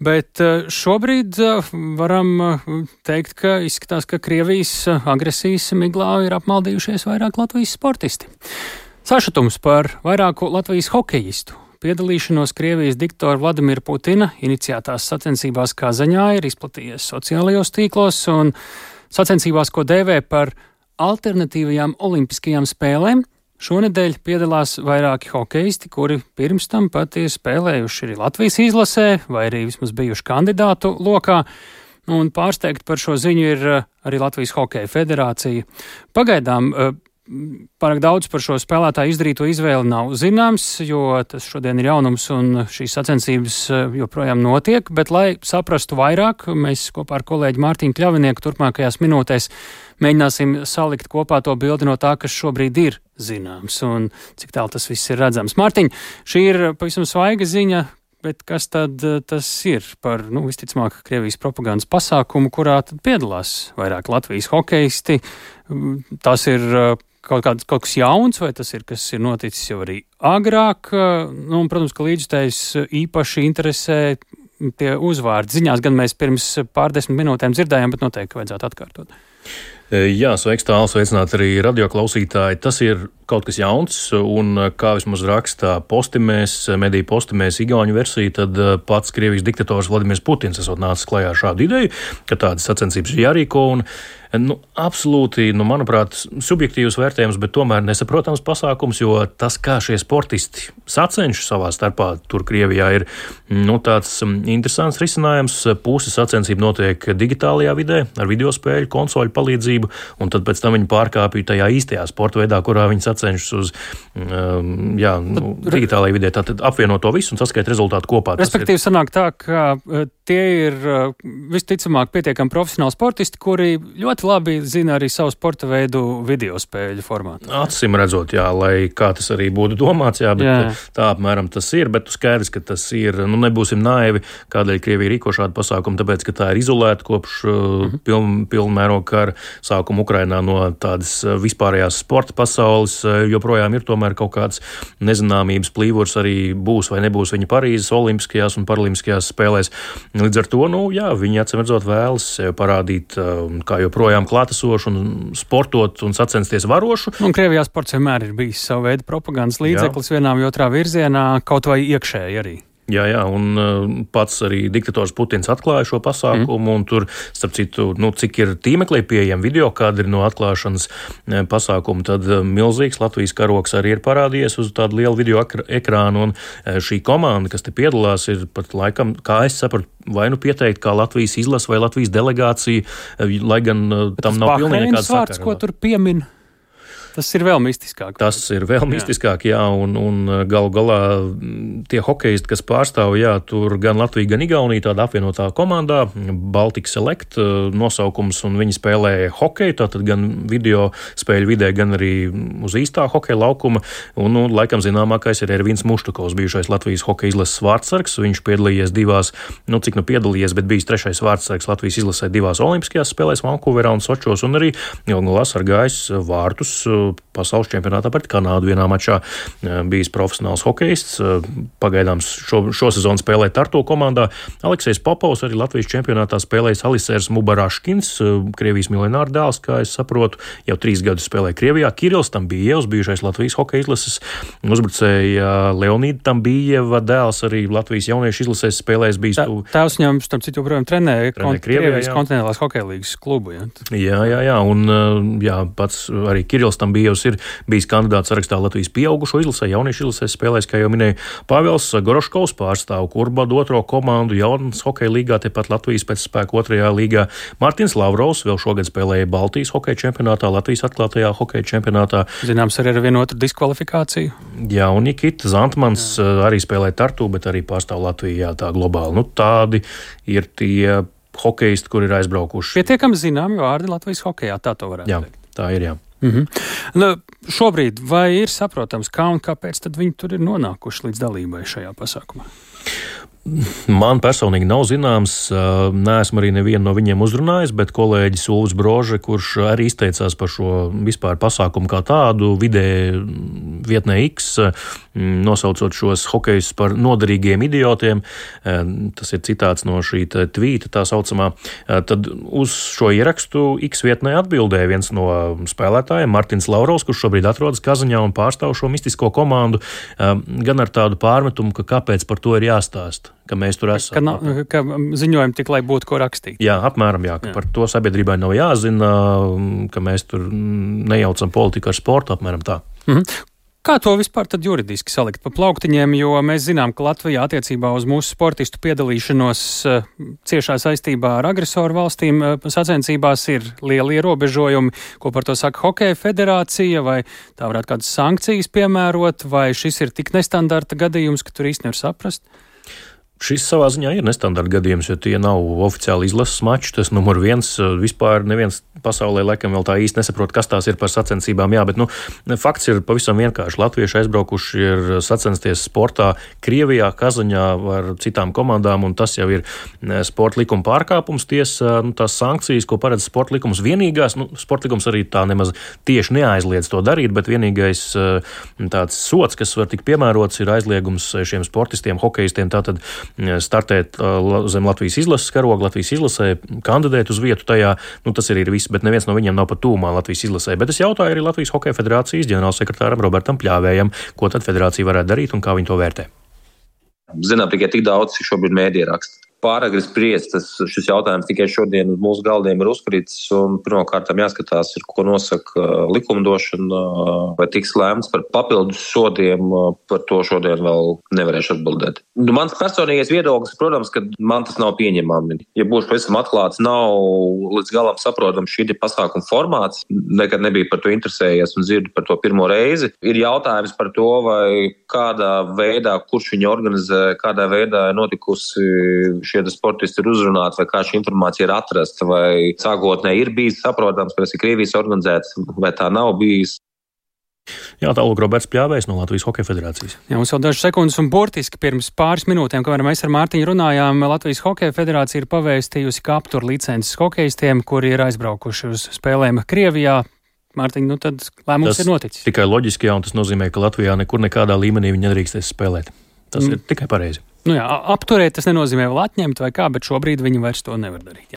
Bet šobrīd varam teikt, ka izskatās, ka Krievijas agresijas miglā ir apmaldījušies vairāk Latvijas sportisti. Sašutums par vairāku Latvijas hokejistu piedalīšanos Krievijas diktora Vladimira Putina iniciētās sacensībās Kazaņā ir izplatījies sociālajos tīklos un sacensībās, ko dēvē par alternatīvajām olimpiskajām spēlēm. Šonadēļ piedalās vairāki hokeisti, kuri pirms tam pat ir spēlējuši arī Latvijas izlasē, vai arī vismaz bijuši kandidātu lokā. Un pārsteigti par šo ziņu ir eh, arī Latvijas Hokeja federācija. Pagaidām eh, Pārāk daudz par šo spēlētāju izdarīto izvēli nav zināms, jo tas šodien ir jaunums un šīs sacensības eh, joprojām notiek. Bet, lai saprastu vairāk, mēs kopā ar kolēģi Mārtiņu Kļavinieku turpmākajās minūtēs mēģināsim salikt kopā to bildi no tā, kas šobrīd ir zināms un cik tālu tas viss ir redzams. Mārtiņ, šī ir pavisam svaiga ziņa, Bet kas tad eh, tas ir par, nu, visticamāk, Krievijas propagandas pasākumu, kurā tad piedalās vairāk Latvijas hokeisti? Tas ir eh, kaut, kāds, kaut kas jauns, vai tas ir kas ir noticis jau arī agrāk. Nu, un, protams, ka līdzstājs īpaši interesē tie uzvārdi. Ziņās gan mēs pirms pārdesmit minūtēm dzirdējām, bet noteikti vajadzētu atkārtot. Jā, sveiks, tālāk, sveicināt arī radioklausītāji. Tas ir kaut kas jauns, un kā vismaz rakstā postimēs, mediju postimēs, Igaunijas versija, tad pats Krievijas diktators Vladimirs Putins esot nācis klajā ar šādu ideju, ka tādas sacensības ir jārīko. Un, Nu, absolūti, nu, manuprāt, subjektīvs vērtējums, bet tomēr nesaprotams pasākums, jo tas, kā šie sportisti sacenšas savā starpā, tur Krievijā ir nu, tāds interesants risinājums. Puses sacensību notiek digitālajā vidē, ar video spēļu, konsoļu palīdzību, un tad pēc tam viņi pārkāpja tajā īstajā sporta veidā, kurā viņi sacenšas uz um, jā, nu, digitālajā vidē. Tad apvienot to visu un saskaitīt rezultātu kopā. Respektīvi, ir... sanāk tā, ka uh, tie ir uh, visticamāk pietiekami profesionāli sportisti, kuri ļoti labi zina arī savu sporta veidu video spēļu formātu. Acīm redzot, jā, lai kā tas arī būtu domāts, jā, bet jā. tā apmēram tas ir. Bet skaidrs, ka tas ir, nu, nebūsim naivi, kādēļ Krievija rīko šādu pasākumu, tāpēc, ka tā ir izolēta kopš uh, mhm. piln, pilnmēroga kara sākuma Ukrainā no tādas uh, vispārējās sporta pasaules. Uh, joprojām ir tomēr kaut kāds nezināmības plīvurs arī būs vai nebūs viņa Parīzes Olimpiskajās un Paralimpiskajās spēlēs. Līdz ar to, nu, jā, viņi acīm redzot vēlas parādīt, kā joprojām joprojām klātesošu un sportot un sacensties varošu. Un Krievijā sports vienmēr ir bijis savu veidu propagandas līdzeklis Jā. vienā vai otrā virzienā, kaut vai iekšēji arī. Jā, jā, un uh, pats arī diktators Putins atklāja šo pasākumu. Mm. Tur, starp citu, nu, cik ir tīmeklī pieejami video kadri no atklāšanas uh, pasākuma, tad uh, milzīgs Latvijas karoks arī ir parādījies uz tādu lielu video ekrānu. Un šī komanda, kas te piedalās, ir pat laikam, kā es sapratu, vai nu pieteikti kā Latvijas izlase vai Latvijas delegācija, lai gan Bet tam nav pilnīgi nekāda sakara. Ko tur piemin? Tas ir vēl mistiskāk. Tas ir vēl mistiskāk, jā, un, un uh, galu galā mm, tie hokeisti, kas pārstāv, jā, tur gan Latvija, gan Igaunija, tāda apvienotā komandā, Baltika Select uh, nosaukums, un viņi spēlē hokeju, tātad gan video spēļu vidē, gan arī uz īstā hokeja laukuma, un, nu, laikam zināmākais ir Ervins Muštukovs, bijušais Latvijas hokeja izlases vārdsargs, viņš piedalījies divās, nu, cik nu piedalījies, bet bijis trešais vārdsargs Latvijas izlasē divās olimpiskajās spēlēs, Vankūverā un Sočos, un arī galu galā sargājis vārtus pasaules čempionātā pret Kanādu vienā mačā eh, bijis profesionāls hokejists. Eh, pagaidām šo, šo sezonu spēlē Tartu komandā. Aleksis Popovs arī Latvijas čempionātā spēlējis Alisērs Mubaraškins, eh, Krievijas miljonāra dēls, kā es saprotu, jau trīs gadus spēlē Krievijā. Kirils Tambijevs, bijušais Latvijas hokeja izlases uzbrucēja Leonīda Tambijeva dēls, arī Latvijas jauniešu izlases spēlēs bijis. Tā, tēvs viņam, starp citu, joprojām trenē, trenē kont Krievijas kontinentālās hokeja līgas klubu. Ja? Jā, jā, jā, un jā, pats arī Kirils Tambijevs Bijevs ir bijis kandidāts sarakstā Latvijas pieaugušo izlasē, jauniešu izlasē spēlēs, kā jau minēju, Pāvils Goroškovs pārstāv Kurbadu otro komandu jaunas hokeja līgā, tepat Latvijas pēcspēku otrajā līgā. Mārtiņš Lavrovs vēl šogad spēlēja Baltijas hokeja čempionātā, Latvijas atklātajā hokeja čempionātā. Zināms, arī ar vienu otru diskvalifikāciju. Jā, un Nikita Zantmans Jā. Eh, arī spēlē Tartu, bet arī pārstāv Latvijā tā globāli. Nu, tādi ir tie hokeisti, kur ir aizbraukuši. Pietiekami zināmi vārdi Latvijas hokeja, tā to varētu teikt. Tā ir, jā. Mm -hmm. nu, šobrīd vai ir saprotams, kā un kāpēc viņi tur ir nonākuši līdz dalībai šajā pasākumā? Man personīgi nav zināms, neesmu arī nevienu no viņiem uzrunājis, bet kolēģis Ulus Brože, kurš arī izteicās par šo vispār pasākumu kā tādu, vidē vietnē X, nosaucot šos hokejus par noderīgiem idiotiem, tas ir citāts no šī tvīta tā saucamā, tad uz šo ierakstu X vietnē atbildēja viens no spēlētājiem, Martins Laurovs, kurš šobrīd atrodas Kazaņā un pārstāv šo mistisko komandu, gan ar tādu pārmetumu, ka kāpēc par to ir jāstāsta ka mēs tur esam. Ka, nav, ka ziņojumi tik, lai būtu ko rakstīt. Jā, apmēram jā, ka jā. par to sabiedrībai nav jāzina, ka mēs tur nejaucam politiku ar sportu, apmēram tā. Mhm. Kā to vispār tad juridiski salikt pa plauktiņiem, jo mēs zinām, ka Latvijā attiecībā uz mūsu sportistu piedalīšanos eh, ciešā saistībā ar agresoru valstīm eh, sacensībās ir lieli ierobežojumi, ko par to saka Hokeja federācija, vai tā varētu kādas sankcijas piemērot, vai šis ir tik nestandarta gadījums, ka tur īsti nevar saprast? Šis savā ziņā ir nestandarta gadījums, jo tie nav oficiāli izlases mači. Tas numur viens vispār neviens pasaulē laikam vēl tā īsti nesaprot, kas tās ir par sacensībām. Jā, bet nu, fakts ir pavisam vienkārši. Latvieši aizbraukuši ir sacensties sportā Krievijā, Kazaņā ar citām komandām, un tas jau ir sporta likuma pārkāpums. Tiesa, nu, tās sankcijas, ko paredz sporta likums, vienīgās, nu, sporta likums arī tā nemaz tieši neaizliedz to darīt, bet vienīgais tāds sots, kas var tikt piemērots, ir aizliegums šiem sportistiem, hokeistiem. Tātad startēt zem Latvijas izlases karoga, Latvijas izlasē, kandidēt uz vietu tajā. Nu, tas arī ir viss, bet neviens no viņiem nav pat tūmā Latvijas izlasē. Bet es jautāju arī Latvijas Hokeja federācijas ģenerālsekretāram Robertam Pļāvējam, ko tad federācija varētu darīt un kā viņi to vērtē. Zinām tikai tik daudz, cik šobrīd mēdī raksta pāragri spriest. Tas, šis jautājums tikai šodien uz mūsu galdiem ir uzkrītis. Pirmkārt, jāskatās, ir, ko nosaka uh, likumdošana, uh, vai tiks lēmts par papildus sodiem. Uh, par to šodien vēl nevarēšu atbildēt. Nu, mans personīgais viedoklis, protams, ka man tas nav pieņemami. Ja būšu pavisam atklāts, nav līdz galam saprotams šī pasākuma formāts. Nekad nebija par to interesējies un dzirdu par to pirmo reizi. Ir jautājums par to, vai kādā veidā, kurš viņu organizē, kādā veidā ir notikusi šie sportisti ir uzrunāti, vai kā šī informācija ir atrasta, vai sākotnēji ir bijis saprotams, ka tas ir Krievijas organizēts, vai tā nav bijis. Jā, tālāk Roberts Pļāvējs no Latvijas Hokeja federācijas. Jā, mums vēl dažas sekundes un burtiski pirms pāris minūtēm, kamēr mēs ar Mārtiņu runājām, Latvijas Hokeja federācija ir pavēstījusi, ka aptur licences hokeistiem, kuri ir aizbraukuši uz spēlēm Krievijā. Mārtiņ, nu tad lēmums tas ir noticis. Tikai loģiski, jā, un tas nozīmē, ka Latvijā nekur nekādā līmenī viņi nedrīkstēs spēlēt. Tas mm. ir tikai pareizi. Nu jā, apturēt tas nenozīmē vēl atņemt vai kā, bet šobrīd viņi vairs to nevar darīt.